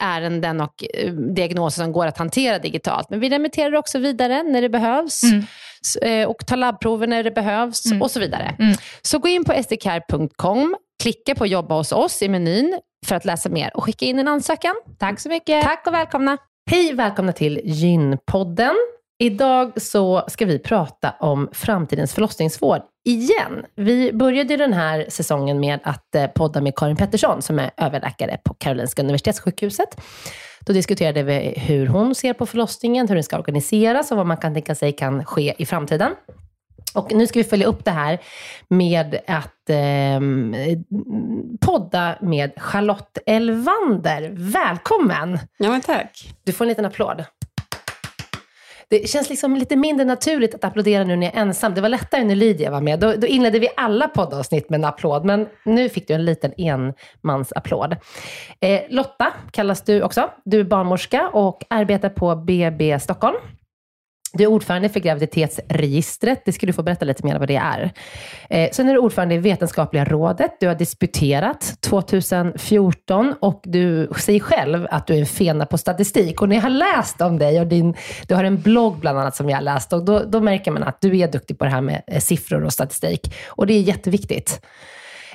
ärenden och eh, diagnoser som går att hantera digitalt. Men vi remitterar också vidare när det behövs. Mm. Eh, och tar labbprover när det behövs mm. och så vidare. Mm. Så gå in på sdcare.com, klicka på jobba hos oss i menyn för att läsa mer och skicka in en ansökan. Tack så mycket. Tack och välkomna. Hej, välkomna till Gynpodden. Idag så ska vi prata om framtidens förlossningsvård igen. Vi började den här säsongen med att eh, podda med Karin Pettersson som är överläkare på Karolinska Universitetssjukhuset. Då diskuterade vi hur hon ser på förlossningen, hur den ska organiseras och vad man kan tänka sig kan ske i framtiden. Och nu ska vi följa upp det här med att eh, podda med Charlotte Elvander. Välkommen! Ja, men tack. Du får en liten applåd. Det känns liksom lite mindre naturligt att applådera nu när jag är ensam. Det var lättare när Lydia var med. Då, då inledde vi alla poddavsnitt med en applåd, men nu fick du en liten enmansapplåd. Eh, Lotta kallas du också. Du är barnmorska och arbetar på BB Stockholm. Du är ordförande för graviditetsregistret. Det ska du få berätta lite mer om vad det är. Eh, sen är du ordförande i Vetenskapliga rådet. Du har disputerat 2014 och du säger själv att du är en fena på statistik. Och när jag har läst om dig och din, du har en blogg bland annat som jag har läst och då, då märker man att du är duktig på det här med eh, siffror och statistik. Och det är jätteviktigt.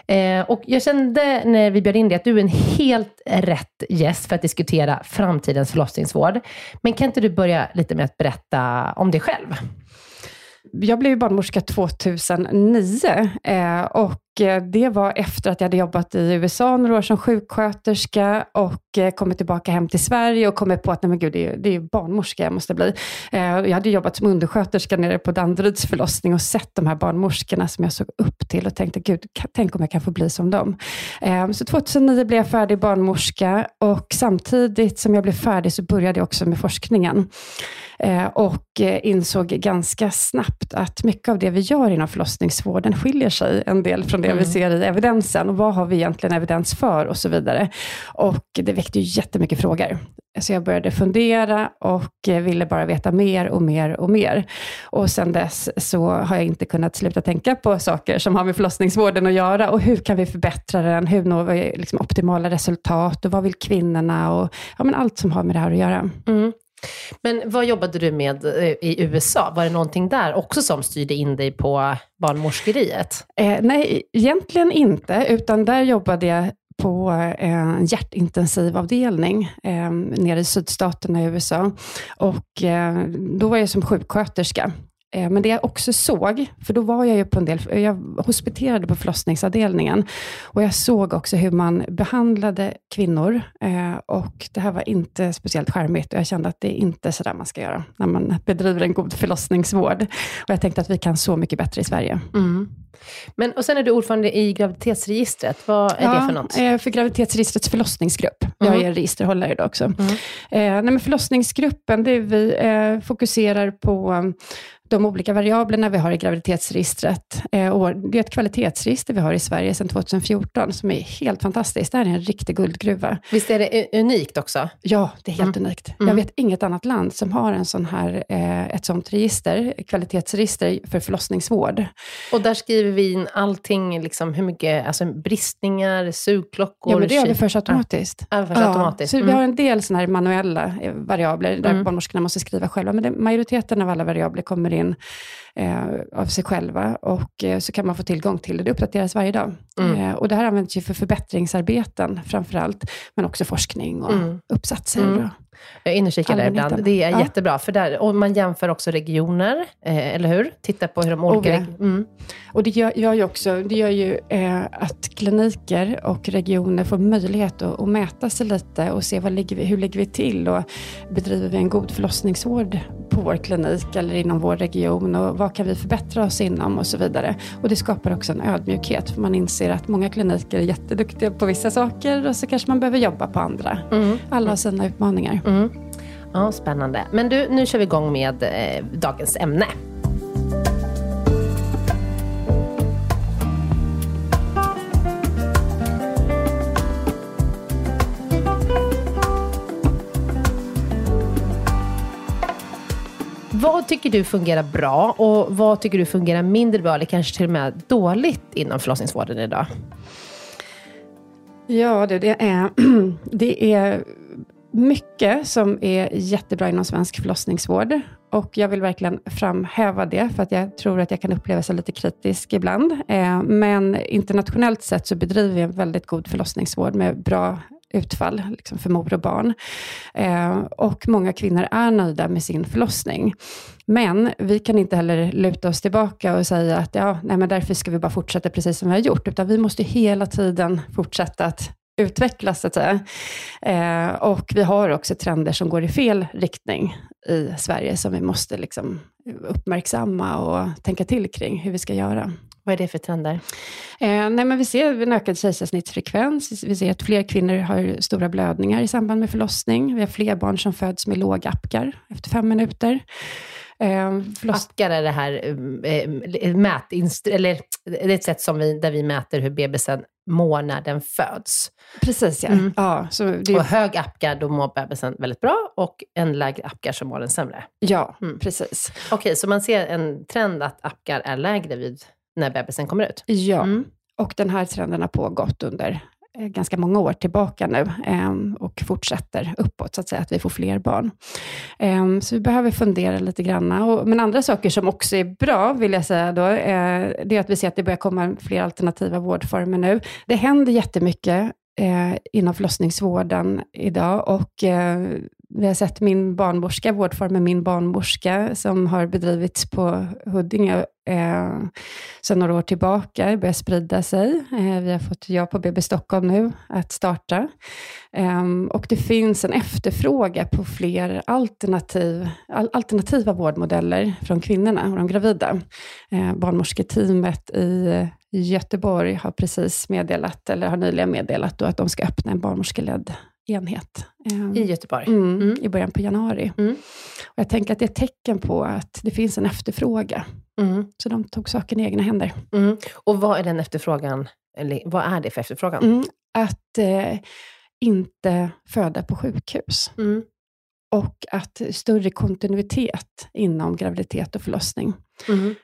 Eh, och jag kände när vi bjöd in dig att du är en helt rätt gäst för att diskutera framtidens förlossningsvård. Men kan inte du börja lite med att berätta om dig själv? Jag blev barnmorska 2009 eh, och Eh, det var efter att jag hade jobbat i USA några år som sjuksköterska och eh, kommit tillbaka hem till Sverige och kommit på att nej men gud, det är, det är barnmorska jag måste bli. Eh, jag hade jobbat som undersköterska nere på Danderyds förlossning och sett de här barnmorskorna som jag såg upp till och tänkte, gud, tänk om jag kan få bli som dem. Så 2009 blev jag färdig barnmorska och samtidigt som jag blev färdig så började jag också med forskningen. Och insåg ganska snabbt att mycket av det vi gör inom förlossningsvården skiljer sig en del från det mm. vi ser i evidensen. Och vad har vi egentligen evidens för och så vidare. Och det väckte ju jättemycket frågor. Så jag började fundera och eh, ville bara veta mer och mer och mer. Och sedan dess så har jag inte kunnat sluta tänka på saker som har med förlossningsvården att göra. Och hur kan vi förbättra den? Hur når vi liksom optimala resultat? Och vad vill kvinnorna? Och ja, men allt som har med det här att göra. Mm. Men vad jobbade du med eh, i USA? Var det någonting där också som styrde in dig på barnmorskeriet? Eh, nej, egentligen inte, utan där jobbade jag på eh, en hjärtintensivavdelning eh, nere i sydstaterna i USA. Och eh, då var jag som sjuksköterska. Eh, men det jag också såg, för då var jag ju på en del, jag hospiterade på förlossningsavdelningen, och jag såg också hur man behandlade kvinnor, eh, och det här var inte speciellt charmigt, och jag kände att det är inte så där man ska göra, när man bedriver en god förlossningsvård. Och jag tänkte att vi kan så mycket bättre i Sverige. Mm. Men, och sen är du ordförande i graviditetsregistret. Vad är ja, det för något? Eh, för graviditetsregistrets förlossningsgrupp. Mm. Jag är registerhållare idag också. Mm. Eh, nej, men förlossningsgruppen, det vi eh, fokuserar på de olika variablerna vi har i graviditetsregistret. Eh, det är ett kvalitetsregister vi har i Sverige sedan 2014, som är helt fantastiskt. Det här är en riktig guldgruva. Visst är det unikt också? Ja, det är helt mm. unikt. Jag mm. vet inget annat land som har en sån här, eh, ett sånt register, kvalitetsregister för förlossningsvård. Och där skriver vi in allting, liksom hur mycket, alltså bristningar, sugklockor? Ja, men det överförs automatiskt. Ja, automatiskt. Så mm. vi har en del såna här manuella eh, variabler, där mm. barnmorskorna måste skriva själva, men det, majoriteten av alla variabler kommer in in eh, av sig själva och eh, så kan man få tillgång till det. Det uppdateras varje dag. Mm. Eh, och det här används ju för förbättringsarbeten framför allt, men också forskning och mm. uppsatser. Mm. Jag är inne och kikar där ibland. Det är ja. jättebra, för där, och man jämför också regioner, eh, eller hur? Titta på hur de olika... Och, mm. och det gör, gör, ju också det gör ju eh, att kliniker och regioner får möjlighet att, att mäta sig lite och se vad ligger vi, hur ligger vi till och bedriver vi en god förlossningsvård på vår klinik eller inom vår region och vad kan vi förbättra oss inom och så vidare. Och det skapar också en ödmjukhet, för man inser att många kliniker är jätteduktiga på vissa saker och så kanske man behöver jobba på andra. Mm. Alla har sina utmaningar. Mm. Ja, spännande. Men du, nu kör vi igång med eh, dagens ämne. Vad tycker du fungerar bra och vad tycker du fungerar mindre bra eller kanske till och med dåligt inom förlossningsvården idag? Ja, det, det är, det är mycket som är jättebra inom svensk förlossningsvård. Och jag vill verkligen framhäva det, för att jag tror att jag kan uppleva sig lite kritisk ibland. Eh, men internationellt sett så bedriver vi en väldigt god förlossningsvård med bra utfall liksom för mor och barn. Eh, och många kvinnor är nöjda med sin förlossning. Men vi kan inte heller luta oss tillbaka och säga att ja, nej, men därför ska vi bara fortsätta precis som vi har gjort, utan vi måste hela tiden fortsätta att utvecklas, så att säga. Eh, och vi har också trender som går i fel riktning i Sverige, som vi måste liksom uppmärksamma och tänka till kring hur vi ska göra. Vad är det för trender? Eh, nej, men vi ser en ökad kejsarsnittsfrekvens. Vi ser att fler kvinnor har stora blödningar i samband med förlossning. Vi har fler barn som föds med lågapgar efter fem minuter. Eh, Apgar är det här eh, mät, eller det är ett sätt som vi, där vi mäter hur bebisen mår när den föds. Precis ja. Mm. ja så det... Och hög apgar, då mår bebisen väldigt bra och en lägre apgar så mår den sämre. Ja, mm. precis. Okej, okay, så man ser en trend att apgar är lägre vid när bebisen kommer ut? Ja, mm. och den här trenden har pågått under Eh, ganska många år tillbaka nu ehm, och fortsätter uppåt, så att säga, att vi får fler barn. Ehm, så vi behöver fundera lite grann. Men andra saker som också är bra, vill jag säga då, eh, det är att vi ser att det börjar komma fler alternativa vårdformer nu. Det händer jättemycket eh, inom förlossningsvården idag och vi har sett min barnmorska, vårdformen Min barnmorska, som har bedrivits på Huddinge eh, sedan några år tillbaka, börjar sprida sig. Eh, vi har fått jag på BB Stockholm nu att starta. Eh, och det finns en efterfrågan på fler alternativ, al alternativa vårdmodeller från kvinnorna och de gravida. Eh, barnmorsketeamet i Göteborg har precis meddelat, eller har nyligen meddelat, då, att de ska öppna en barnmorskeledd enhet. I Göteborg? Mm, Mm. I början på januari. Mm. Och jag tänker att det är ett tecken på att det finns en efterfrågan. Mm. Så de tog saken i egna händer. Mm. Och vad är den efterfrågan, eller vad är det för efterfrågan? Att eh, inte föda på sjukhus. Och att större kontinuitet inom graviditet och förlossning. Mm.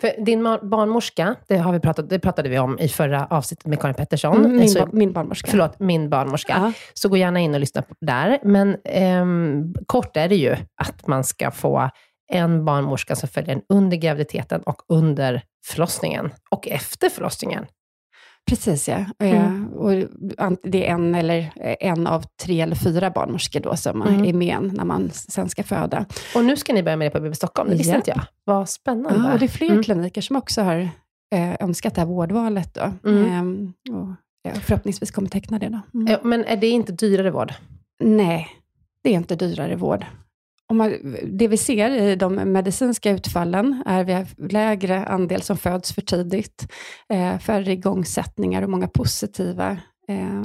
För din barnmorska, det, har vi pratat, det pratade vi om i förra avsnittet med Karin Pettersson. Mm, min, Så- ba- min barnmorska. Förlåt, min barnmorska. Ja. Så gå gärna in och lyssna på där. Men ehm, kort är det ju att man ska få en barnmorska som följer en under graviditeten och under förlossningen. Och efter förlossningen. Precis, ja. Mm. Och det är en, eller, eh, en av tre eller fyra barnmorskor då som Mm. är med när man sen ska föda. Och nu ska ni börja med det på BB Stockholm. Det visste Ja. inte jag. Vad spännande. Ja, och det är fler Mm. kliniker som också har eh, önskat det här vårdvalet. Då. Mm. Ehm, och ja, förhoppningsvis kommer teckna det. Då. Mm. Men är det inte dyrare vård? Nej, det är inte dyrare vård. Om man, det vi ser i de medicinska utfallen är att vi har lägre andel som föds för tidigt, eh, färre igångsättningar och många positiva eh,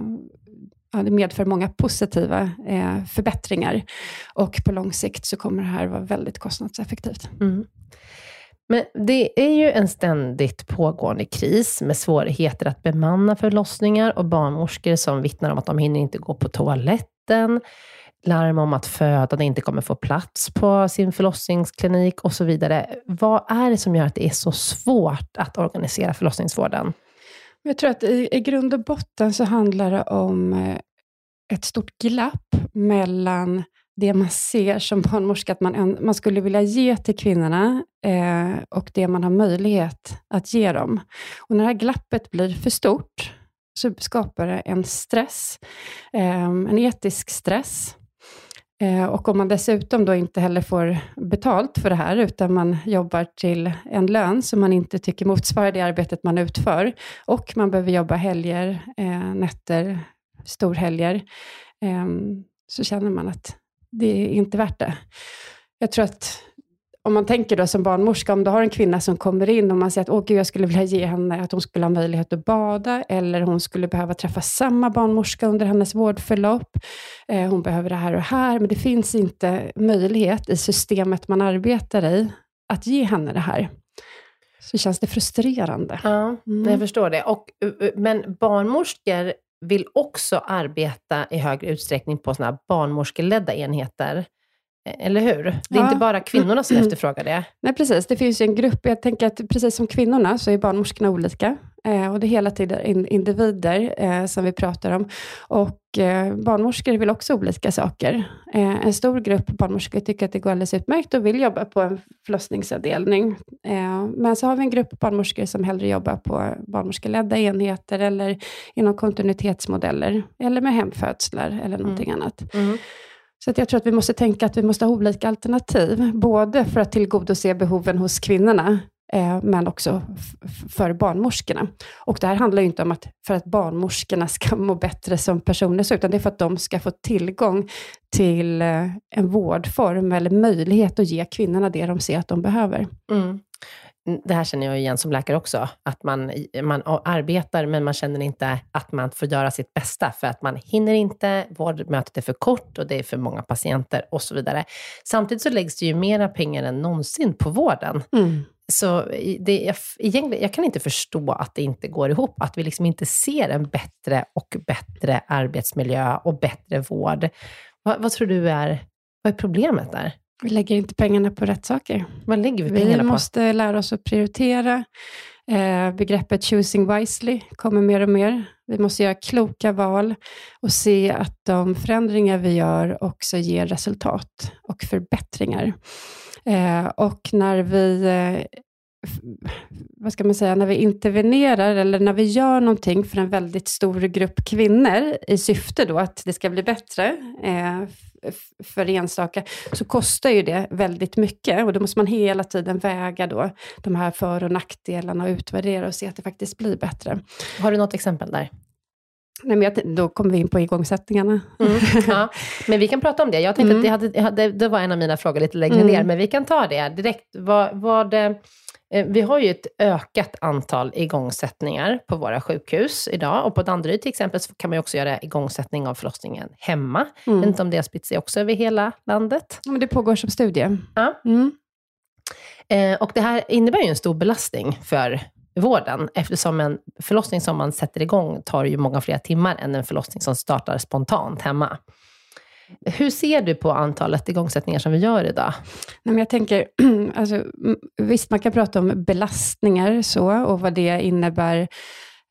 ja, det medför många positiva eh, förbättringar. Och på lång sikt så kommer det här vara väldigt kostnadseffektivt. Mm. Men det är ju en ständigt pågående kris med svårigheter att bemanna förlossningar och barnmorskor som vittnar om att de hinner inte gå på toaletten, larm om att födande inte kommer få plats på sin förlossningsklinik och så vidare. Vad är det som gör att det är så svårt att organisera förlossningsvården? Jag tror att i, i grund och botten så handlar det om eh, ett stort glapp mellan det man ser som barnmorska att man, man skulle vilja ge till kvinnorna eh, och det man har möjlighet att ge dem. Och när det här glappet blir för stort så skapar det en stress, eh, en etisk stress. Eh, och om man dessutom då inte heller får betalt för det här, utan man jobbar till en lön som man inte tycker motsvarar det arbetet man utför, och man behöver jobba helger, eh, nätter, storhelger, ehm, så känner man att det är inte värt det. Jag tror att om man tänker då som barnmorska, om du har en kvinna som kommer in och man säger att Åh, gud, jag skulle vilja ge henne att hon skulle ha möjlighet att bada, eller hon skulle behöva träffa samma barnmorska under hennes vårdförlopp. Eh, hon behöver det här och här, men det finns inte möjlighet i systemet man arbetar i att ge henne det här. Så känns det frustrerande. Ja, Mm. jag förstår det. Och, uh, uh, men barnmorskor vill också arbeta i högre utsträckning på såna här barnmorskeledda enheter. Eh, Eller hur? Det är Ja. inte bara kvinnorna som efterfrågar det. Nej, precis. Det finns ju en grupp. Jag tänker att precis som kvinnorna så är barnmorskorna olika. Eh, och det är hela tiden in, individer eh, som vi pratar om. Och eh, barnmorskor vill också olika saker. Eh, en stor grupp barnmorskor tycker att det går alldeles utmärkt och vill jobba på en förlossningsavdelning. Eh, men så har vi en grupp barnmorskor som hellre jobbar på barnmorskeledda enheter eller inom kontinuitetsmodeller eller med hemfödslar eller någonting annat. Mm. Så att jag tror att vi måste tänka att vi måste ha olika alternativ, både för att tillgodose behoven hos kvinnorna, eh, men också för barnmorskorna. Och det här handlar ju inte om att för att barnmorskorna ska må bättre som personer, utan det är för att de ska få tillgång till eh, en vårdform eller möjlighet att ge kvinnorna det de ser att de behöver. Mm. Det här känner jag igen som läkare också, att man, man arbetar men man känner inte att man får göra sitt bästa för att man hinner inte, vårdmötet är för kort och det är för många patienter och så vidare. Samtidigt så läggs det ju mera pengar än någonsin på vården. Så i- det, jag, egentligen, jag kan inte förstå att det inte går ihop, att vi liksom inte ser en bättre och bättre arbetsmiljö och bättre vård. Vad, vad tror du är, vad är problemet där? Vi lägger inte pengarna på rätt saker. Vad lägger vi Vi pengarna på? måste lära oss att prioritera. Eh, begreppet choosing wisely kommer mer och mer. Vi måste göra kloka val och se att de förändringar vi gör också ger resultat och förbättringar. Eh, och när vi eh, vad ska man säga, när vi intervenerar eller när vi gör någonting för en väldigt stor grupp kvinnor i syfte då att det ska bli bättre eh, för enstaka, så kostar ju det väldigt mycket och då måste man hela tiden väga då de här för och nackdelarna och utvärdera och se att det faktiskt blir bättre. Har du något exempel där? Nej, men jag, då kommer vi in på igångsättningarna. Mm, ja. Men vi kan prata om det. Jag tänkte mm. att det, hade, det var en av mina frågor lite längre mm. ner, men vi kan ta det direkt. Vad, vad eh, vi har ju ett ökat antal igångsättningar på våra sjukhus idag. Och på Danderyd till exempel så kan man också göra igångsättning av förlossningen hemma. Mm. Jag vet inte om det har spritt sig också över hela landet. Ja, men det pågår som studie. Ja. Mm. Eh, och det här innebär ju en stor belastning för vården, eftersom en förlossning som man sätter igång tar ju många fler timmar än en förlossning som startar spontant hemma. Hur ser du på antalet igångsättningar som vi gör idag? Nej, men jag tänker, alltså, visst man kan prata om belastningar så, och vad det innebär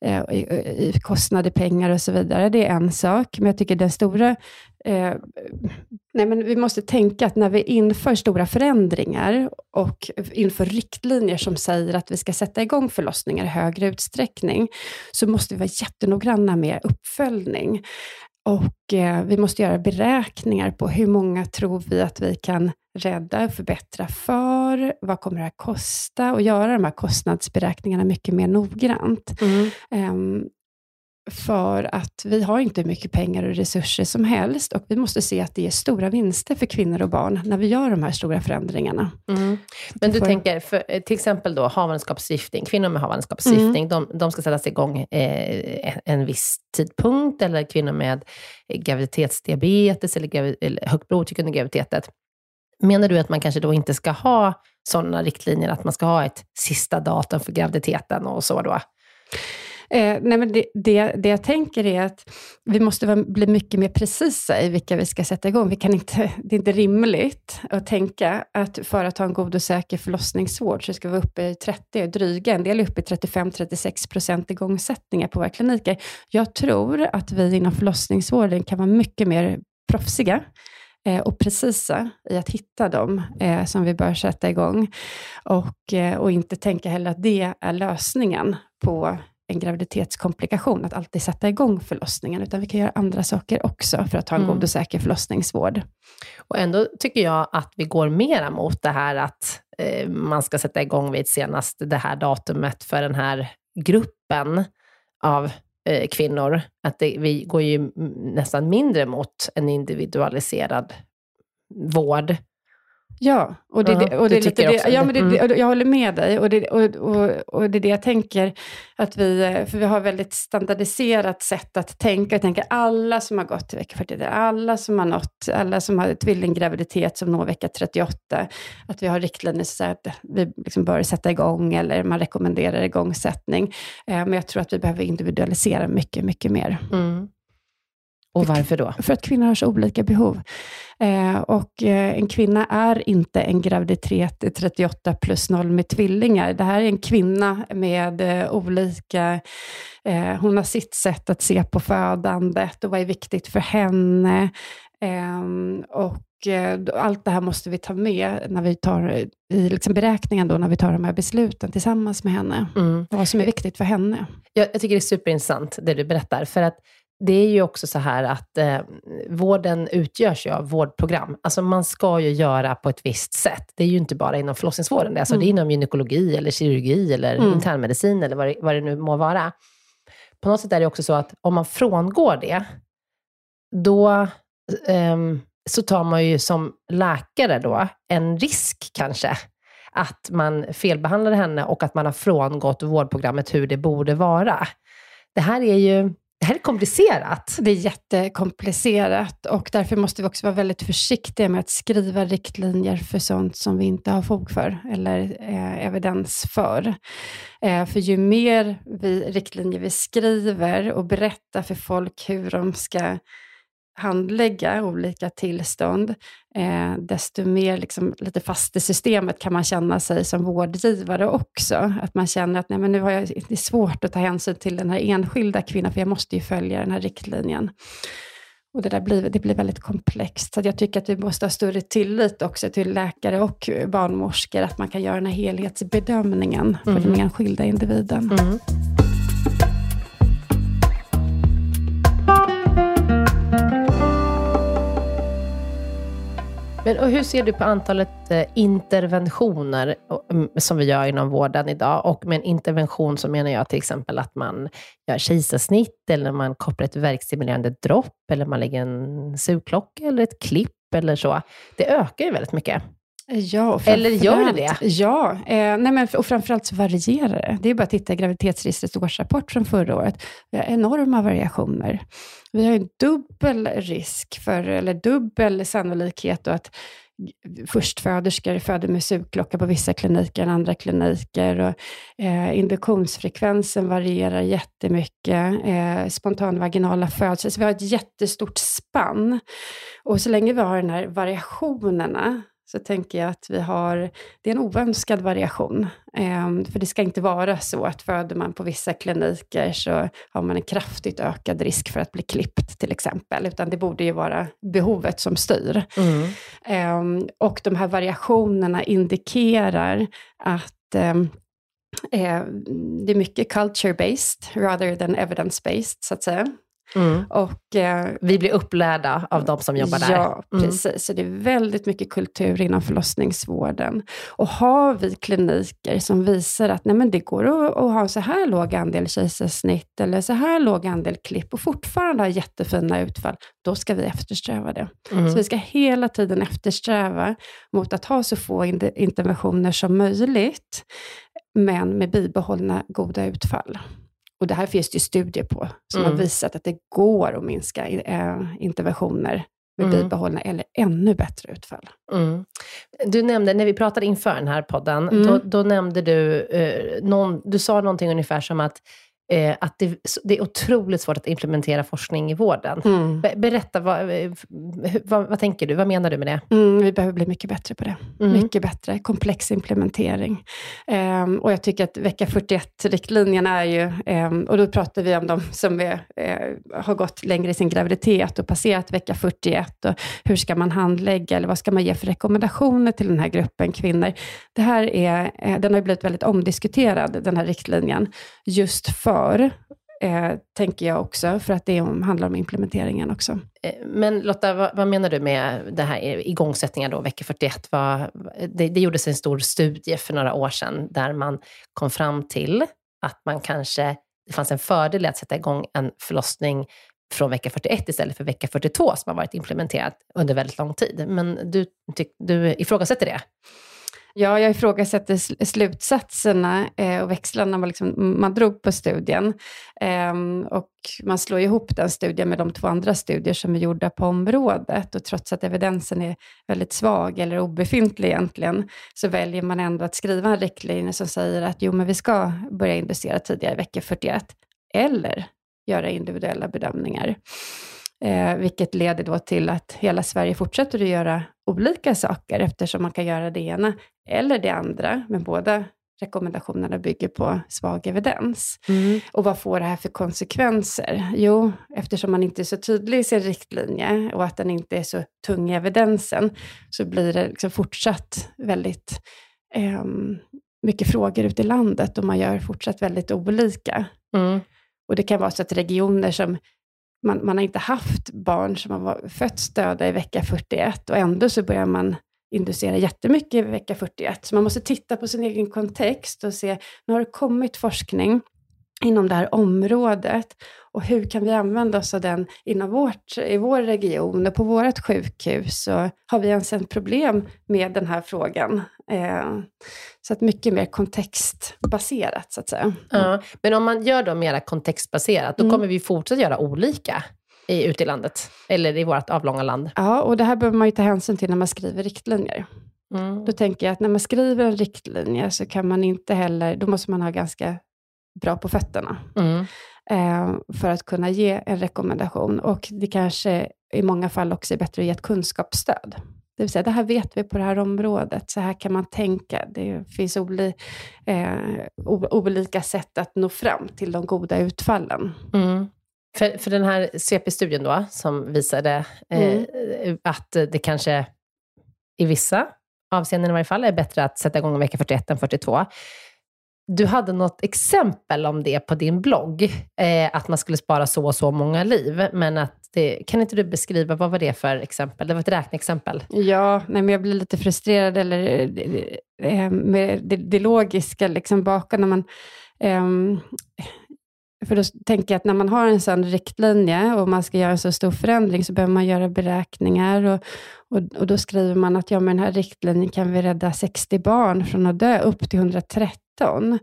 eh, i kostnader, pengar och så vidare. Det är en sak, men jag tycker den stora Eh, nej men vi måste tänka att när vi inför stora förändringar och inför riktlinjer som säger att vi ska sätta igång förlossningar i högre utsträckning, så måste vi vara jättenoggranna med uppföljning. Och eh, vi måste göra beräkningar på hur många tror vi att vi kan rädda och förbättra för, vad kommer det att kosta och göra de här kostnadsberäkningarna mycket mer noggrant. Mm. Um, för att vi har inte mycket pengar och resurser som helst och vi måste se att det är stora vinster för kvinnor och barn när vi gör de här stora förändringarna. Mm. Men du får... tänker, för, eh, till exempel då havandeskapsgiftning, kvinnor med havandeskapsgiftning, mm. de, de ska sättas igång eh, en viss tidpunkt, eller kvinnor med graviditetsdiabetes eller, gravid, eller högt blodtryck under graviditetet. Menar du att man kanske då inte ska ha sådana riktlinjer, att man ska ha ett sista datum för graviditeten och så då? Eh, nej men det, det, det, jag tänker är att vi måste bli mycket mer precisa i vilka vi ska sätta igång. Vi kan inte, det är inte rimligt att tänka att för att ha en god och säker förlossningsvård så ska vi vara uppe i 30, dryga, en del är uppe i 35-36 procent igångsättningar på våra kliniker. Jag tror att vi inom förlossningsvården kan vara mycket mer proffsiga eh, och precisa i att hitta dem eh, som vi bör sätta igång. Och, eh, och inte tänka heller att det är lösningen på en graviditetskomplikation, att alltid sätta igång förlossningen, utan vi kan göra andra saker också för att ha en mm. god och säker förlossningsvård. Och ändå tycker jag att vi går mera mot det här att eh, man ska sätta igång vid senast det här datumet för den här gruppen av eh, kvinnor. Att det, vi går ju nästan mindre mot en individualiserad vård Ja, och det, uh -huh. och det, det det, ja, men det, mm. jag håller med dig. Och det, och, och, och det är det jag tänker, att vi, för vi har väldigt standardiserat sätt att tänka. Jag tänker alla som har gått till vecka 41, alla som har nått, alla som har tvillinggraviditet som når vecka 38, att vi har riktlinjer så att vi liksom bör sätta igång, eller man rekommenderar igångsättning. Eh, men jag tror att vi behöver individualisera mycket, mycket mer. Mm. Och varför då? För att kvinnor har så olika behov. Eh, och eh, en kvinna är inte en graviditet 38 plus 0 med tvillingar. Det här är en kvinna med eh, olika... Eh, hon har sitt sätt att se på födandet och vad är viktigt för henne. Ehm, och eh, allt det här måste vi ta med när vi tar, i liksom beräkningen då, när vi tar de här besluten tillsammans med henne. Mm. Vad som är viktigt för henne. Jag, jag tycker det är superintressant det du berättar. För att det är ju också så här att eh, vården utgörs ju av vårdprogram. Alltså man ska ju göra på ett visst sätt. Det är ju inte bara inom förlossningsvården. Alltså mm. Det är inom gynekologi, eller kirurgi, eller mm. internmedicin, eller vad det, vad det nu må vara. På något sätt är det också så att om man frångår det, då eh, så tar man ju som läkare då en risk kanske, att man felbehandlar henne och att man har frångått vårdprogrammet hur det borde vara. Det här är ju det här är komplicerat. Det är jättekomplicerat och därför måste vi också vara väldigt försiktiga med att skriva riktlinjer för sånt som vi inte har fog för eller eh, evidens för. Eh, för ju mer vi, riktlinjer vi skriver och berättar för folk hur de ska handlägga olika tillstånd, eh, desto mer liksom, lite fast i systemet kan man känna sig som vårdgivare också. Att man känner att nej, men nu har jag, det är svårt att ta hänsyn till den här enskilda kvinnan, för jag måste ju följa den här riktlinjen. Och det, där blir, det blir väldigt komplext. Så jag tycker att vi måste ha större tillit också till läkare och barnmorskor, att man kan göra den här helhetsbedömningen för den enskilda individen. Mm. Men och hur ser du på antalet eh, interventioner mm, som vi gör inom vården idag? Och med en intervention så menar jag till exempel att man gör kejsarsnitt, eller man kopplar ett värkstimulerande dropp, eller man lägger en sugklocka eller ett klipp eller så. Det ökar ju väldigt mycket. Ja, Eller gör det det? Ja, eh, nej men, och framförallt så varierar det. Det är bara att titta i graviditetsregistrets årsrapport från förra året. Vi har enorma variationer. Vi har en dubbel risk för, eller dubbel sannolikhet då att förstföderskor föder med sugklocka på vissa kliniker än andra kliniker. Och, eh, induktionsfrekvensen varierar jättemycket. Eh, spontanvaginala födslar. Så vi har ett jättestort spann. Och så länge vi har den här variationerna så tänker jag att vi har, det är en oönskad variation. Eh, för det ska inte vara så att föder man på vissa kliniker så har man en kraftigt ökad risk för att bli klippt till exempel. Utan det borde ju vara behovet som styr. Ehm, och de här variationerna indikerar att ehm, eh, det är mycket culture-based rather than evidence-based, så att säga. Mm. Och, eh, Vi blir upplärda av de som jobbar där. Ja, Mm. precis. Så det är väldigt mycket kultur inom förlossningsvården. Och har vi kliniker som visar att nej men det går att, att ha så här låg andel kejsarsnitt eller så här låg andel klipp och fortfarande ha jättefina utfall, då ska vi eftersträva det. Mm. Så vi ska hela tiden eftersträva mot att ha så få in- interventioner som möjligt, men med bibehållna goda utfall. Och det här finns det ju studier på, som Mm. har visat att det går att minska eh, interventioner med Mm. bibehållna eller ännu bättre utfall. Mm. Du nämnde, när vi pratade inför den här podden, Mm. då, då nämnde du, eh, någon, du sa någonting ungefär som att, eh, att det, det är otroligt svårt att implementera forskning i vården. Be, berätta, vad, eh, vad, vad tänker du? Vad menar du med det? Mm, vi behöver bli mycket bättre på det. Mm. Mycket bättre. Komplex implementering. Ehm, och jag tycker att vecka 41-riktlinjerna är ju, ehm, och då pratar vi om de som är, eh, har gått längre i sin graviditet och passerat vecka 41. Och hur ska man handlägga, eller vad ska man ge för rekommendationer till den här gruppen kvinnor? Det här är, eh, den har ju blivit väldigt omdiskuterad, den här riktlinjen, just för, eh, tänker jag också, för att det om, handlar om implementeringen också. Eh, men Lotta, vad, vad menar du med det här igångsättningen då, vecka 41? Vad, det, det gjordes en stor studie för några år sedan där man kom fram till att man kanske, det fanns en fördel i att sätta igång en förlossning från vecka 41 istället för vecka 42 som har varit implementerat under väldigt lång tid. Men du, tyck, du ifrågasätter det? Ja, jag ifrågasätter slutsatserna eh, och växlarna man, liksom, man drog på studien. Eh, och man slår ihop den studien med de två andra studier som är gjorda på området. Och trots att evidensen är väldigt svag eller obefintlig egentligen, så väljer man ändå att skriva en riktlinje som säger att jo, men vi ska börja inducera tidigare i vecka 41. Eller göra individuella bedömningar. Eh, vilket leder då till att hela Sverige fortsätter att göra olika saker eftersom man kan göra det ena eller det andra, men båda rekommendationerna bygger på svag evidens. Och vad får det här för konsekvenser? Jo, eftersom man inte är så tydlig i sin riktlinje och att den inte är så tung i evidensen, så blir det liksom fortsatt väldigt ehm, mycket frågor ute i landet och man gör fortsatt väldigt olika. Mm. Och det kan vara så att regioner som man, man har inte haft barn som har fötts döda i vecka 41 och ändå så börjar man inducera jättemycket i vecka 41. Så man måste titta på sin egen kontext och se, nu har det kommit forskning inom det här området och hur kan vi använda oss av den inom vårt, i vår region och på vårt sjukhus? Och har vi ens ett problem med den här frågan? Eh, så att mycket mer kontextbaserat, så att säga. Ja. Men om man gör då mera kontextbaserat, då Mm. kommer vi fortsätta göra olika i, ute i landet, eller i vårt avlånga land. Ja, och det här behöver man ju ta hänsyn till när man skriver riktlinjer. Mm. Då tänker jag att när man skriver en riktlinje så kan man inte heller, då måste man ha ganska bra på fötterna Mm. eh, för att kunna ge en rekommendation. Och det kanske i många fall också är bättre att ge ett kunskapsstöd. Det vill säga, det här vet vi på det här området, så här kan man tänka. Det finns oli, eh, olika sätt att nå fram till de goda utfallen. Mm. För, för den här CP-studien då, som visade Mm. eh, att det kanske i vissa avseenden i varje fall är bättre att sätta igång vecka 41 än 42. Du hade något exempel om det på din blogg, eh, att man skulle spara så och så många liv. Men att det, kan inte du beskriva, vad var det för exempel? Det var ett räkneexempel. Ja, nej, men jag blir lite frustrerad eller, eh, med det, det logiska liksom bakom när man för då tänker jag att när man har en sån riktlinje och man ska göra en så stor förändring så behöver man göra beräkningar och, och, och då skriver man att ja, med den här riktlinjen kan vi rädda 60 barn från att dö upp till 113.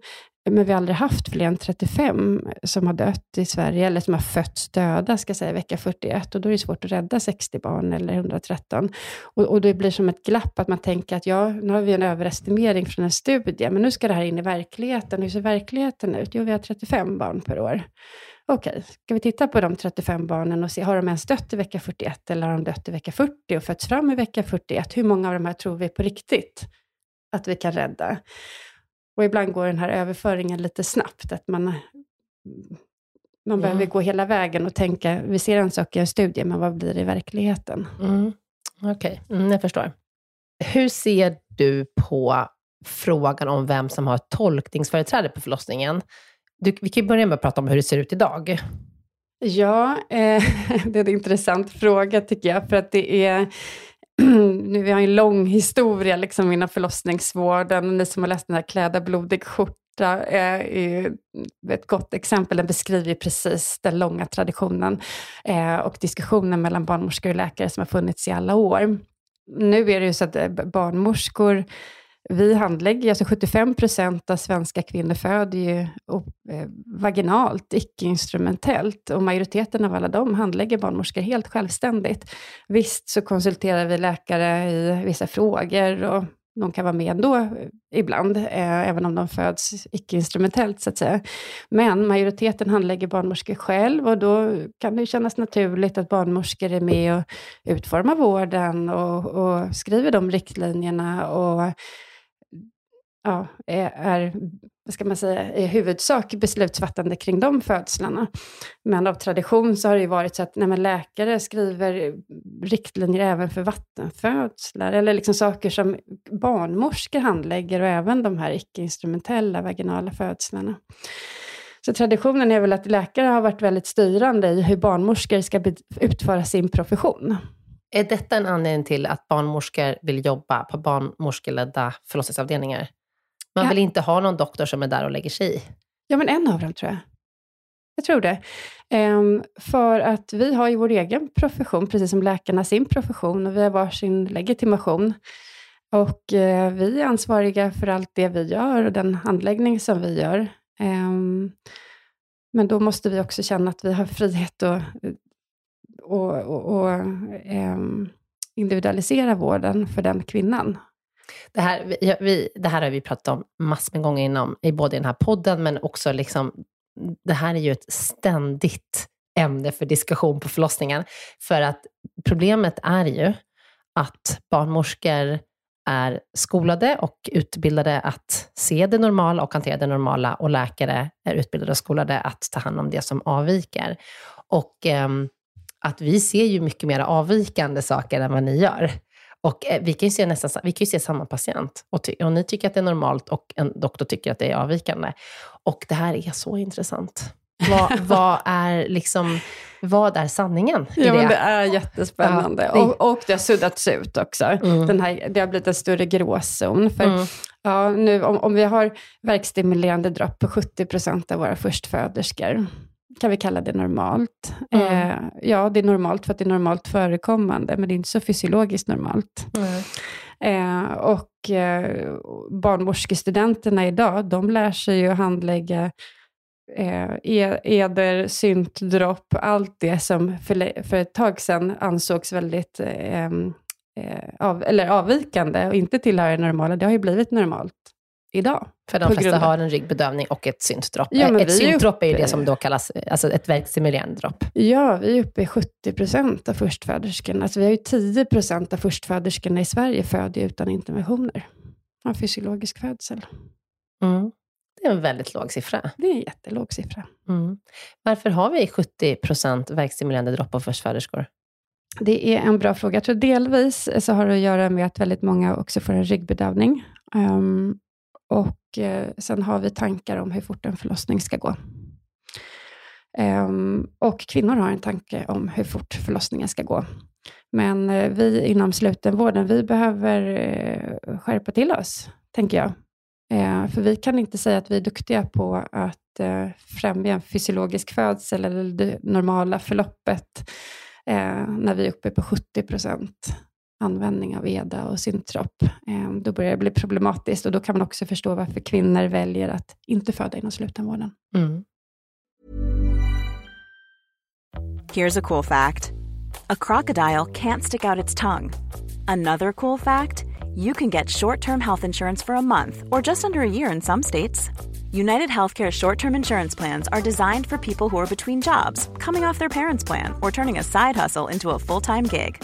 Men vi har aldrig haft fler än 35 som har dött i Sverige, eller som har fötts döda, ska jag säga, vecka 41. Och då är det svårt att rädda 60 barn eller 113. Och, och det blir som ett glapp, att man tänker att ja, nu har vi en överestimering från en studie, men nu ska det här in i verkligheten. Hur ser verkligheten ut? Jo, vi har 35 barn per år. Okej, ska vi titta på de 35 barnen och se, har de ens dött i vecka 41 eller har de dött i vecka 40 och fötts fram i vecka 41? Hur många av de här tror vi på riktigt att vi kan rädda? Och ibland går den här överföringen lite snabbt, att man, man Mm. behöver gå hela vägen och tänka, vi ser en sak i en studie, men vad blir det i verkligheten? Mm. Okej, mm, jag förstår. Hur ser du på frågan om vem som har tolkningsföreträde på förlossningen? Du, vi kan ju börja med att prata om hur det ser ut idag. Ja, eh, det är en intressant fråga tycker jag, för att det är nu, vi har en lång historia liksom, inom förlossningsvården. Ni som har läst den här Kläda blodig skjorta eh, är ett gott exempel. Den beskriver ju precis den långa traditionen eh, och diskussionen mellan barnmorskor och läkare som har funnits i alla år. Nu är det ju så att eh, barnmorskor vi handlägger, alltså 75 procent av svenska kvinnor föder ju eh, vaginalt, icke-instrumentellt. Och majoriteten av alla dem handlägger barnmorskor helt självständigt. Visst så konsulterar vi läkare i vissa frågor och de kan vara med ändå eh, ibland, eh, även om de föds icke-instrumentellt så att säga. Men majoriteten handlägger barnmorskor själv och då kan det ju kännas naturligt att barnmorskor är med och utformar vården och, och skriver de riktlinjerna och ja, är, är, vad ska man säga, i huvudsak beslutsfattande kring de födslarna. Men av tradition så har det ju varit så att nej, läkare skriver riktlinjer även för vattenfödslar, eller liksom saker som barnmorskor handlägger och även de här icke-instrumentella vaginala födslarna. Så traditionen är väl att läkare har varit väldigt styrande i hur barnmorskor ska utföra sin profession. Är detta en anledning till att barnmorskor vill jobba på barnmorskeledda förlossningsavdelningar? Man Ja. vill inte ha någon doktor som är där och lägger sig i. Ja, men en av dem tror jag. Jag tror det. Ehm, för att vi har ju vår egen profession, precis som läkarna sin profession, och vi har varsin legitimation. Och eh, vi är ansvariga för allt det vi gör och den handläggning som vi gör. Ehm, men då måste vi också känna att vi har frihet att och, och, och, ehm, individualisera vården för den kvinnan. Det här, vi, vi, det här har vi pratat om massor med gånger inom, i både den här podden, men också liksom, det här är ju ett ständigt ämne för diskussion på förlossningen. För att problemet är ju att barnmorskor är skolade och utbildade att se det normala och hantera det normala och läkare är utbildade och skolade att ta hand om det som avviker. Och eh, att vi ser ju mycket mer avvikande saker än vad ni gör. Och eh, vi kan ju se nästan vi kan se samma patient och, ty- och ni tycker att det är normalt och en doktor tycker att det är avvikande. Och det här är så intressant. Vad, vad, är, liksom, vad är sanningen i Ja, det? det är jättespännande. Ja, det- Och, och det har suddats ut också. Mm. Den här, det har blivit en större gråzon. För Mm. ja, nu, om, om vi har verkstimulerande dropp på 70 procent av våra förstföderskor, kan vi kalla det normalt. Mm. Eh, ja, det är normalt för att det är normalt förekommande, men det är inte så fysiologiskt normalt. Mm. Eh, och eh, barnmorskestudenterna idag, de lär sig ju att handlägga eh, e- eder, syntdropp, allt det som för, för ett tag sedan ansågs väldigt eh, eh, av, eller avvikande och inte tillhöra det normala, det har ju blivit normalt idag. För de flesta av- har en ryggbedövning och ett syntdropp. Ja, ett syntdropp är ju det som då kallas alltså ett verkstimulerande dropp. Ja, vi är uppe i 70 procent av förstföderskorna. Alltså vi har ju 10 procent av förstföderskorna i Sverige föder utan interventioner. Har fysiologisk födsel. Mm. Det är en väldigt låg siffra. Det är en jättelåg siffra. Mm. Varför har vi 70 procent verkstimulerande dropp av förstföderskor? Det är en bra fråga. Jag tror delvis så har det att göra med att väldigt många också får en ryggbedövning. Um, och eh, sen har vi tankar om hur fort en förlossning ska gå. Ehm, och kvinnor har en tanke om hur fort förlossningen ska gå. Men eh, vi inom slutenvården, vi behöver eh, skärpa till oss, tänker jag. Ehm, för vi kan inte säga att vi är duktiga på att eh, främja en fysiologisk födsel eller det normala förloppet eh, när vi är uppe på 70 procent användning av EDA och Syntrop, eh, då börjar det bli problematiskt och då kan man också förstå varför kvinnor väljer att inte föda inom slutenvården. Mm. Here's a cool fact. A crocodile can't stick out its tongue. Another cool fact, you can get short-term health insurance for a month or just under a year in some states. United Healthcare short term insurance plans are designed for people who are between jobs, coming off their parents' plan, or turning a side hustle into a full time gig.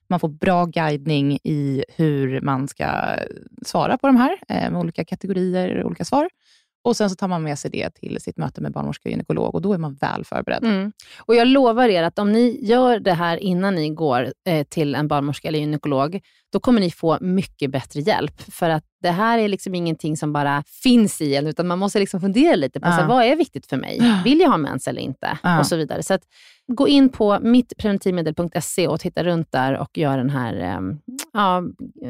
Man får bra guidning i hur man ska svara på de här, eh, med olika kategorier, olika svar. Och Sen så tar man med sig det till sitt möte med barnmorska och gynekolog och då är man väl förberedd. Mm. Och Jag lovar er att om ni gör det här innan ni går eh, till en barnmorska eller gynekolog, då kommer ni få mycket bättre hjälp. För att det här är liksom ingenting som bara finns i en, utan man måste liksom fundera lite på uh. så, vad är viktigt för mig. Vill jag ha mens eller inte? Uh. Och så vidare. Så att, gå in på mittpreventivmedel.se och titta runt där och gör den här eh, ja,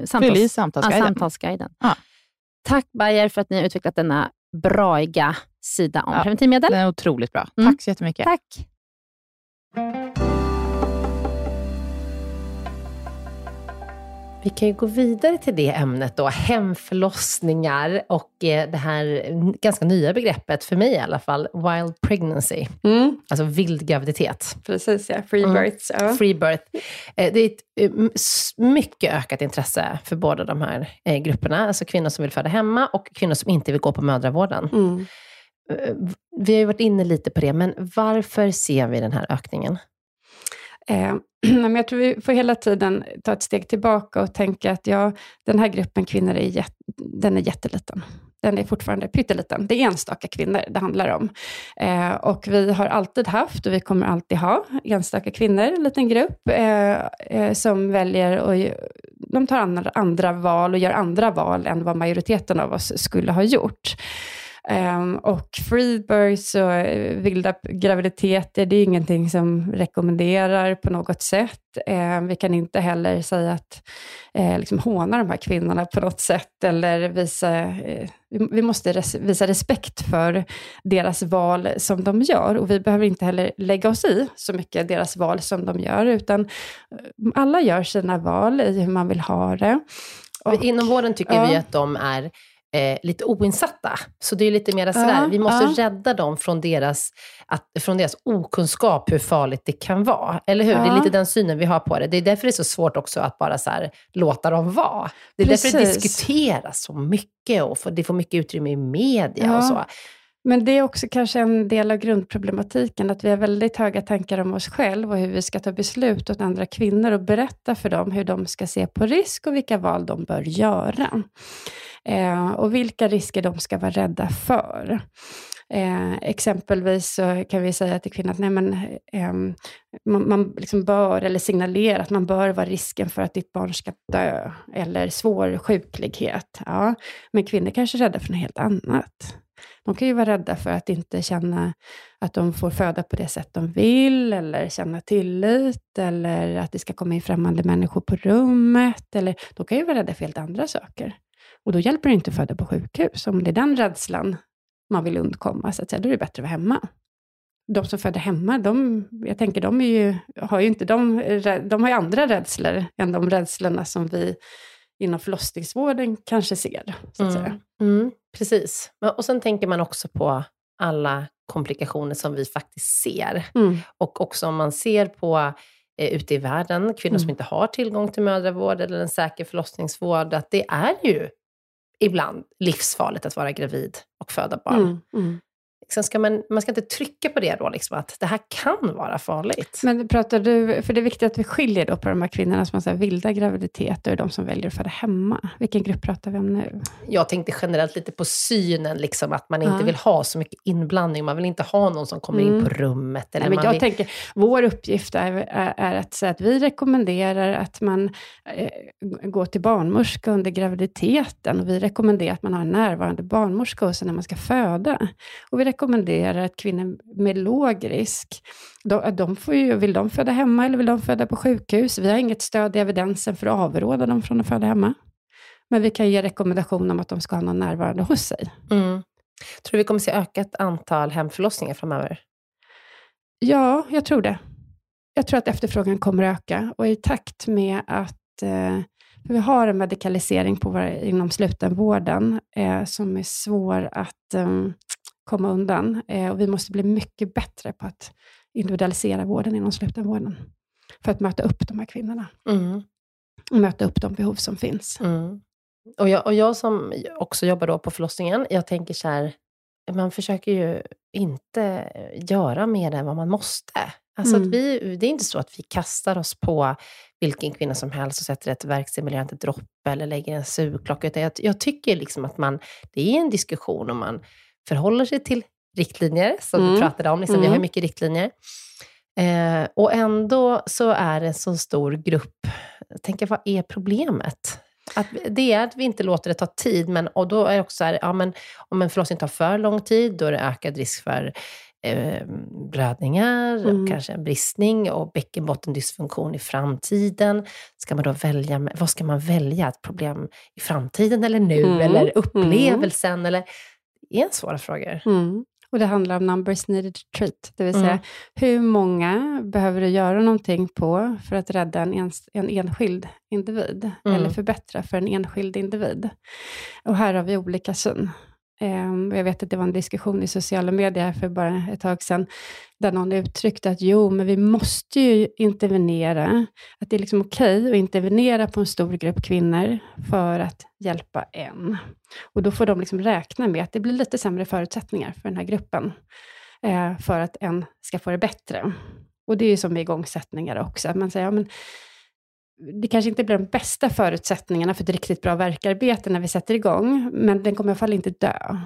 samtals, samtalsguiden. samtalsguiden. Tack Bayer för att ni har utvecklat denna braiga sida om ja, preventivmedel. Den är otroligt bra. Mm. Tack så jättemycket. Tack. Vi kan ju gå vidare till det ämnet då, hemförlossningar och eh, det här ganska nya begreppet, för mig i alla fall, wild pregnancy. Mm. Alltså vild graviditet. Precis, ja. Free mm. births. Ja. Free birth. Eh, det är ett eh, mycket ökat intresse för båda de här grupperna, alltså kvinnor som vill föda hemma och kvinnor som inte vill gå på mödravården. Mm. Vi har ju varit inne lite på det, men varför ser vi den här ökningen? Eh, men jag tror vi får hela tiden ta ett steg tillbaka och tänka att ja, den här gruppen kvinnor är, den är jätteliten. Den är fortfarande pytteliten. Det är enstaka kvinnor det handlar om. Eh, och vi har alltid haft, och vi kommer alltid ha, enstaka kvinnor, en liten grupp, eh, eh, som väljer och de tar andra, andra val och gör andra val än vad majoriteten av oss skulle ha gjort. Um, och freebirths och eh, vilda graviditeter, det är ingenting som rekommenderar på något sätt. Um, vi kan inte heller säga att uh, liksom håna de här kvinnorna på något sätt, eller visa, uh, vi måste res visa respekt för deras val som de gör. Och vi behöver inte heller lägga oss i så mycket deras val som de gör, utan alla gör sina val i hur man vill ha det. Och, Inom vården tycker ja. vi att de är eh, lite oinsatta. Så det är lite mer sådär, ja, vi måste ja. rädda dem från deras, att, från deras okunskap hur farligt det kan vara. Eller hur? Ja. Det är lite den synen vi har på det. Det är därför det är så svårt också att bara så här, låta dem vara. Det är Precis. därför det diskuteras så mycket och det får mycket utrymme i media och så. Men det är också kanske en del av grundproblematiken, att vi har väldigt höga tankar om oss själva och hur vi ska ta beslut åt andra kvinnor och berätta för dem hur de ska se på risk och vilka val de bör göra. Eh, och vilka risker de ska vara rädda för. Eh, exempelvis så kan vi säga till kvinnan att nej, men, eh, man, man liksom bör, eller signalera att man bör vara risken för att ditt barn ska dö, eller svår sjuklighet. Ja, men kvinnor kanske är rädda för något helt annat. De kan ju vara rädda för att inte känna att de får föda på det sätt de vill, eller känna tillit, eller att det ska komma in främmande människor på rummet. Eller, de kan ju vara rädda för helt andra saker. Och då hjälper det inte att föda på sjukhus. Om det är den rädslan man vill undkomma, så att säga, då är det bättre att vara hemma. De som föder hemma, de, jag tänker, de, är ju, har ju inte, de, de har ju andra rädslor än de rädslorna som vi inom förlossningsvården kanske ser. Så att mm. säga. Mm, precis. Och sen tänker man också på alla komplikationer som vi faktiskt ser. Mm. Och också om man ser på eh, ute i världen, kvinnor som mm. inte har tillgång till mödravård eller en säker förlossningsvård, att det är ju ibland livsfarligt att vara gravid och föda barn. Mm, mm. Sen ska man, man ska inte trycka på det då, liksom, att det här kan vara farligt. Men pratar du, för det är viktigt att vi skiljer då på de här kvinnorna som har så här vilda graviditeter och de som väljer att föda hemma. Vilken grupp pratar vi om nu? Jag tänkte generellt lite på synen, liksom, att man inte ja. vill ha så mycket inblandning. Man vill inte ha någon som kommer mm. in på rummet. Eller Nej, men jag vill... tänker, vår uppgift är, är, är, att säga att vi rekommenderar att man eh, går till barnmorska under graviditeten. Och vi rekommenderar att man har en närvarande barnmorska hos när man ska föda. Och vi rekommenderar att kvinnor med låg risk, de, de får ju, vill de föda hemma eller vill de föda på sjukhus? Vi har inget stöd i evidensen för att avråda dem från att föda hemma. Men vi kan ge rekommendation om att de ska ha någon närvarande hos sig. Mm. Tror du vi kommer se ökat antal hemförlossningar framöver? Ja, jag tror det. Jag tror att efterfrågan kommer öka och i takt med att eh, vi har en medikalisering på våra, inom slutenvården eh, som är svår att eh, komma undan. Eh, och vi måste bli mycket bättre på att individualisera vården inom slutenvården. För att möta upp de här kvinnorna. Mm. Och möta upp de behov som finns. Mm. Och, jag, och jag som också jobbar då på förlossningen, jag tänker så här, man försöker ju inte göra mer än vad man måste. Alltså mm. att vi, det är inte så att vi kastar oss på vilken kvinna som helst och sätter ett verkstimulerande dropp eller lägger en sugklocka. Utan jag, jag tycker liksom att man, det är en diskussion om man förhåller sig till riktlinjer, som mm. vi pratade om. Liksom, mm. Vi har mm. mycket riktlinjer. Eh, och ändå så är det en så stor grupp. Jag tänker, vad är problemet? Att det är att vi inte låter det ta tid, men och då är det också så här, ja, men om en förlossning tar för lång tid, då är det ökad risk för eh, blödningar, mm. och kanske en bristning och bäckenbottendysfunktion i framtiden. Ska man då välja, vad ska man välja? Ett problem i framtiden eller nu? Mm. Eller mm. upplevelsen? Eller, är svåra frågor. Mm. Och det handlar om numbers needed to treat, det vill säga mm. hur många behöver du göra någonting på för att rädda en, ens, en enskild individ, mm. eller förbättra för en enskild individ. Och här har vi olika syn. Ehm, jag vet att det var en diskussion i sociala medier för bara ett tag sedan, där någon uttryckte att jo, men vi måste ju intervenera, att det är liksom okej okay att intervenera på en stor grupp kvinnor för att hjälpa en. Och då får de liksom räkna med att det blir lite sämre förutsättningar för den här gruppen, eh, för att en ska få det bättre. Och det är ju som med igångsättningar också, att man säger, ja, men det kanske inte blir de bästa förutsättningarna för ett riktigt bra verkarbete när vi sätter igång, men den kommer i alla fall inte dö.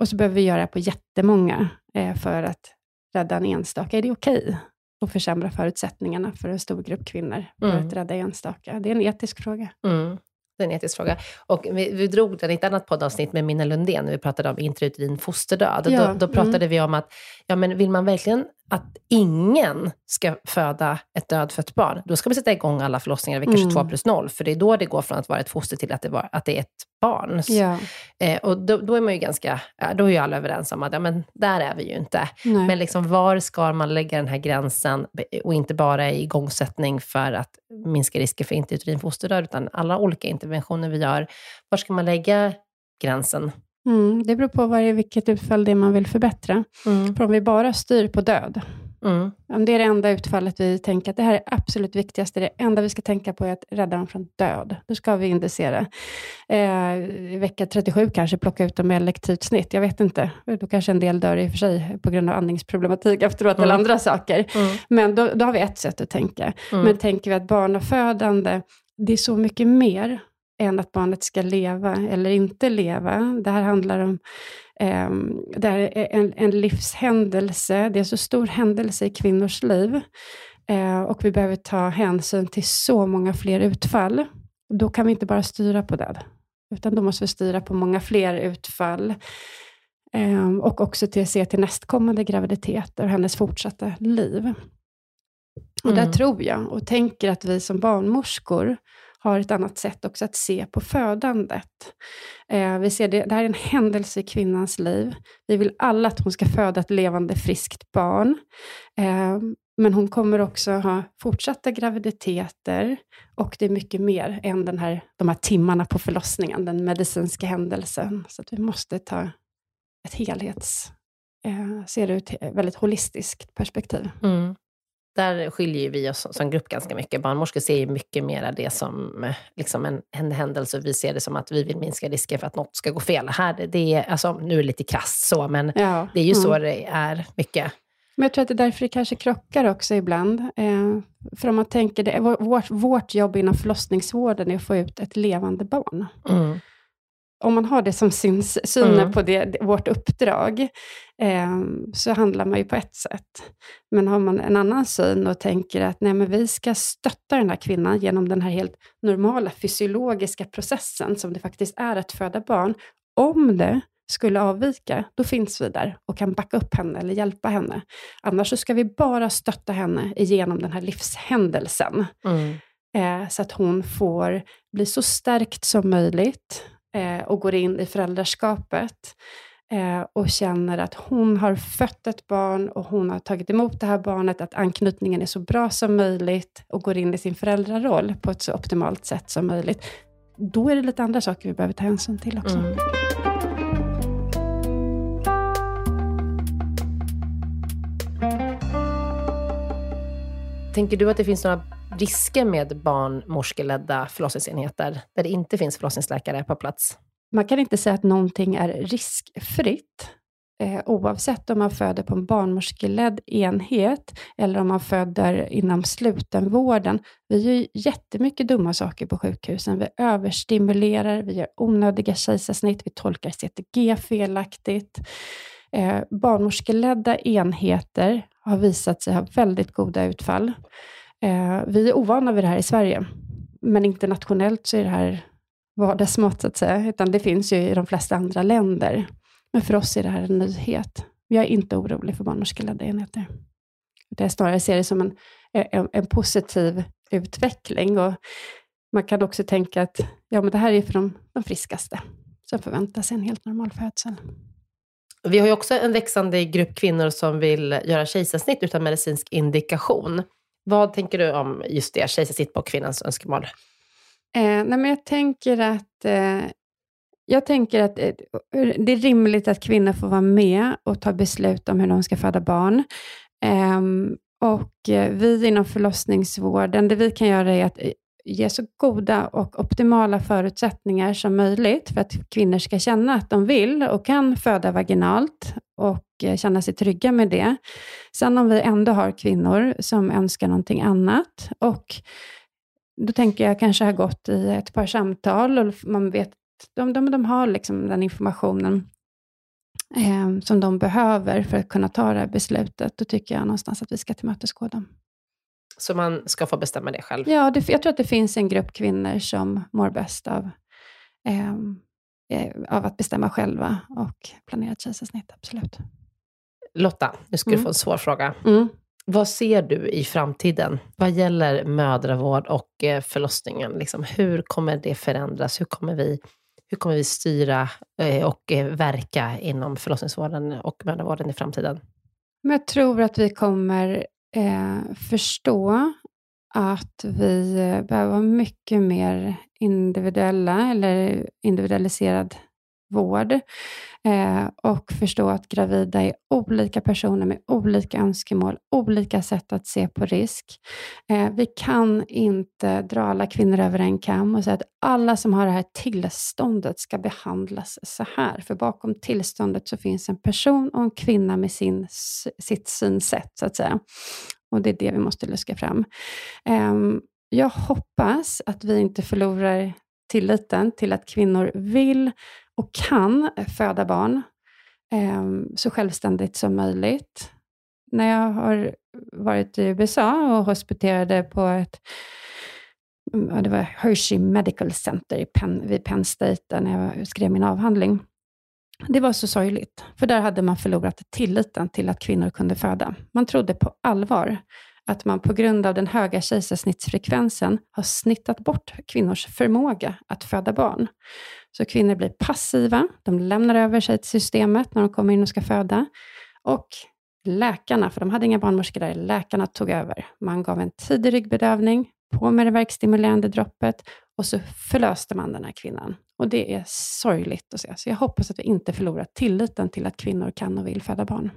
Och så behöver vi göra det på jättemånga eh, för att rädda en enstaka. Är det okej okay att försämra förutsättningarna för en stor grupp kvinnor för mm. att rädda enstaka? Det är en etisk fråga. Mm. Det är en etisk fråga. Och vi, vi drog den i ett annat poddavsnitt med Minna Lundén, när vi pratade om intrauterin fosterdöd. Ja, Då, då pratade mm. vi om att, ja men vill man verkligen att ingen ska föda ett dödfött barn, då ska man sätta igång alla förlossningar vid kanske Mm. 2 plus 0, för det är då det går från att vara ett foster till att det, var, att det är ett barn. Ja, Eh, och då, då är man ju ganska, då är ju alla överens om att, ja men där är vi ju inte. nej. Men liksom, var ska man lägga den här gränsen? Och inte bara i igångsättning för att minska risker för intrauterin fosterdöd, utan alla olika interventioner vi gör. Var ska man lägga gränsen? Mm, det beror på vad det är, vilket utfall det är man vill förbättra. För om vi bara styr på död, Mm. om det är det enda utfallet vi tänker att det här är absolut viktigaste, det enda vi ska tänka på är att rädda dem från död. Då ska vi indicera. Eh, I vecka 37 kanske plocka ut dem med elektivt snitt, jag vet inte. Då kanske en del dör i och för sig på grund av andningsproblematik efteråt, eller Mm. andra saker. Mm. Men då, då har vi ett sätt att tänka. Mm. Men tänker vi att barnafödande, det är så mycket mer än att barnet ska leva eller inte leva. Det här handlar om ehm, det är en, en livshändelse, det är en så stor händelse i kvinnors liv. Eh, och vi behöver ta hänsyn till så många fler utfall. Då kan vi inte bara styra på död, utan då måste vi styra på många fler utfall. Ehm, och också till se till nästkommande graviditeter och hennes fortsatta liv. Och där Mm. tror jag och tänker att vi som barnmorskor har ett annat sätt också att se på födandet. Eh, vi ser det, det här är en händelse i kvinnans liv. Vi vill alla att hon ska föda ett levande, friskt barn. Eh, men hon kommer också ha fortsatta graviditeter och det är mycket mer än den här, de här timmarna på förlossningen, den medicinska händelsen. Så att vi måste ta ett helhets, eh, ser det ett väldigt holistiskt perspektiv. Mm. Där skiljer vi oss som grupp ganska mycket. Barnmorskor ser ju mycket mer det som eh, liksom en, en händelse vi ser det som att vi vill minska risken för att något ska gå fel. Här, det är, alltså, nu är det lite krasst så, men Ja. det är ju Mm. så det är mycket. Men jag tror att det är därför det kanske krockar också ibland. Eh, för om man tänker, det, vårt, vårt jobb inom förlossningsvården är att få ut ett levande barn. Mm. Om man har det som sin s- synen Mm. på det, det- vårt uppdrag, eh, så handlar man ju på ett sätt. Men har man en annan syn och tänker att nej, men vi ska stötta den här kvinnan genom den här helt normala fysiologiska processen som det faktiskt är att föda barn. Om det skulle avvika, då finns vi där och kan backa upp henne eller hjälpa henne. Annars så ska vi bara stötta henne igenom den här livshändelsen. Mm. Eh, så att hon får bli så stärkt som möjligt eh, och går in i föräldraskapet eh, och känner att hon har fött ett barn och hon har tagit emot det här barnet, att anknytningen är så bra som möjligt och går in i sin föräldraroll på ett så optimalt sätt som möjligt. Då är det lite andra saker vi behöver ta hänsyn till också. Mm. Tänker du att det finns några risker med barnmorskeledda förlossningsenheter där det inte finns förlossningsläkare på plats? Man kan inte säga att någonting är riskfritt, eh, oavsett om man föder på en barnmorskeledd enhet eller om man föder inom slutenvården. Vi gör jättemycket dumma saker på sjukhusen. Vi överstimulerar, vi gör onödiga kejsarsnitt, vi tolkar CTG felaktigt. Eh, barnmorskeledda enheter har visat sig ha väldigt goda utfall. Eh, vi är ovana vid det här i Sverige, men internationellt så är det här vardagsmat så att säga, utan det finns ju i de flesta andra länder. Men för oss är det här en nyhet. Jag är inte orolig för barnmorskeledda enheter. Det Jag snarare ser det som en, en, en positiv utveckling. Och man kan också tänka att ja, men det här är för de, de friskaste, som förväntar sig en helt normal födsel. Vi har ju också en växande grupp kvinnor som vill göra kejsarsnitt utan medicinsk indikation. Vad tänker du om just det, kejsarsnitt på kvinnans önskemål? Eh, nej, men jag tänker att, eh, jag tänker att eh, det är rimligt att kvinnor får vara med och ta beslut om hur de ska föda barn. Ehm, och eh, vi inom förlossningsvården, det vi kan göra är att eh, ge så goda och optimala förutsättningar som möjligt för att kvinnor ska känna att de vill och kan föda vaginalt och eh, känna sig trygga med det. Sen om vi ändå har kvinnor som önskar någonting annat och då tänker jag kanske ha gått i ett par samtal och man vet, de, de, de har liksom den informationen eh, som de behöver för att kunna ta det här beslutet. Då tycker jag någonstans att vi ska tillmötesgå dem. Så man ska få bestämma det själv? Ja, det, jag tror att det finns en grupp kvinnor som mår bäst av, ehm, eh, av att bestämma själva och planera ett kejsarsnitt, absolut. Lotta, nu ska du Mm. få en svår fråga. Mm. Vad ser du i framtiden vad gäller mödravård och eh, förlossningen? Liksom, hur kommer det förändras? Hur kommer vi, hur kommer vi styra eh, och eh, verka inom förlossningsvården och mödravården i framtiden? Men jag tror att vi kommer eh, förstå att vi eh, behöver vara mycket mer individuella eller individualiserad vård eh, och förstå att gravida är olika personer med olika önskemål, olika sätt att se på risk. Eh, vi kan inte dra alla kvinnor över en kam och säga att alla som har det här tillståndet ska behandlas så här. För bakom tillståndet så finns en person och en kvinna med sin, sitt synsätt, så att säga. Och det är det vi måste luska fram. Ehm, jag hoppas att vi inte förlorar tilliten till att kvinnor vill och kan föda barn eh, så självständigt som möjligt. När jag har varit i USA och hospiterade på ett det var Hershey Medical Center i Penn, vid Penn State, där när jag skrev min avhandling. Det var så sorgligt, för där hade man förlorat tilliten till att kvinnor kunde föda. Man trodde på allvar att man på grund av den höga kejsarsnittsfrekvensen har snittat bort kvinnors förmåga att föda barn. Så kvinnor blir passiva, de lämnar över sig till systemet när de kommer in och ska föda. Och läkarna, för de hade inga barnmorskor där, läkarna tog över. Man gav en tidig ryggbedövning, på med det verkstimulerande droppet och så förlöste man den här kvinnan. Och det är sorgligt att se. Så jag hoppas att vi inte förlorar tilliten till att kvinnor kan och vill föda barn.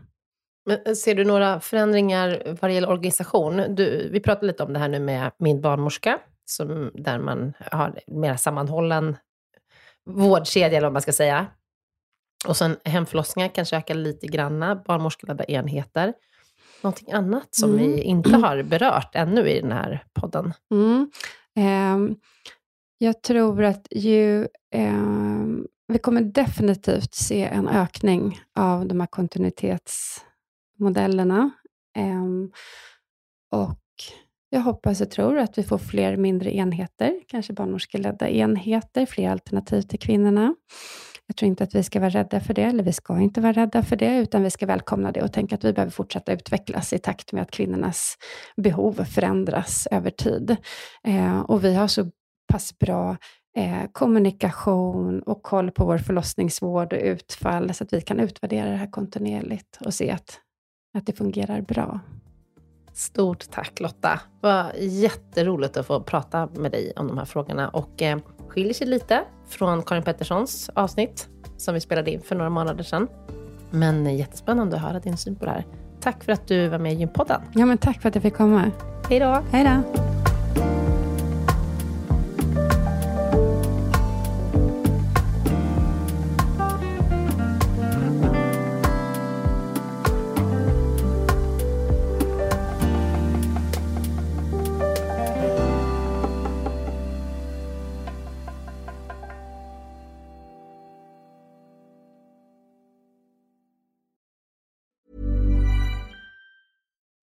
Men eh, ser du några förändringar vad det gäller organisation? Du, vi pratade lite om det här nu med min barnmorska, som, där man har mer sammanhållen vårdkedja, eller vad man ska säga. Och sen hemförlossningar kanske ökar lite granna, barnmorskeledda enheter. Någonting annat som Mm. vi inte har berört ännu i den här podden? Mm. Ehm, jag tror att ju, ehm, vi kommer definitivt se en ökning av de här kontinuitetsmodellerna. Ehm, och jag hoppas och tror att vi får fler mindre enheter, kanske barnmorskeledda enheter, fler alternativ till kvinnorna. Jag tror inte att vi ska vara rädda för det, eller vi ska inte vara rädda för det, utan vi ska välkomna det och tänka att vi behöver fortsätta utvecklas i takt med att kvinnornas behov förändras över tid. Eh, och vi har så pass bra eh, kommunikation och koll på vår förlossningsvård och utfall, så att vi kan utvärdera det här kontinuerligt och se att, att det fungerar bra. Stort tack Lotta. Det var jätteroligt att få prata med dig om de här frågorna och eh, skiljer sig lite från Karin Petterssons avsnitt som vi spelade in för några månader sedan. Men jättespännande att höra din syn på det här. Tack för att du var med i Gympodden. Ja, men tack för att jag fick komma. Hej då! Hej då!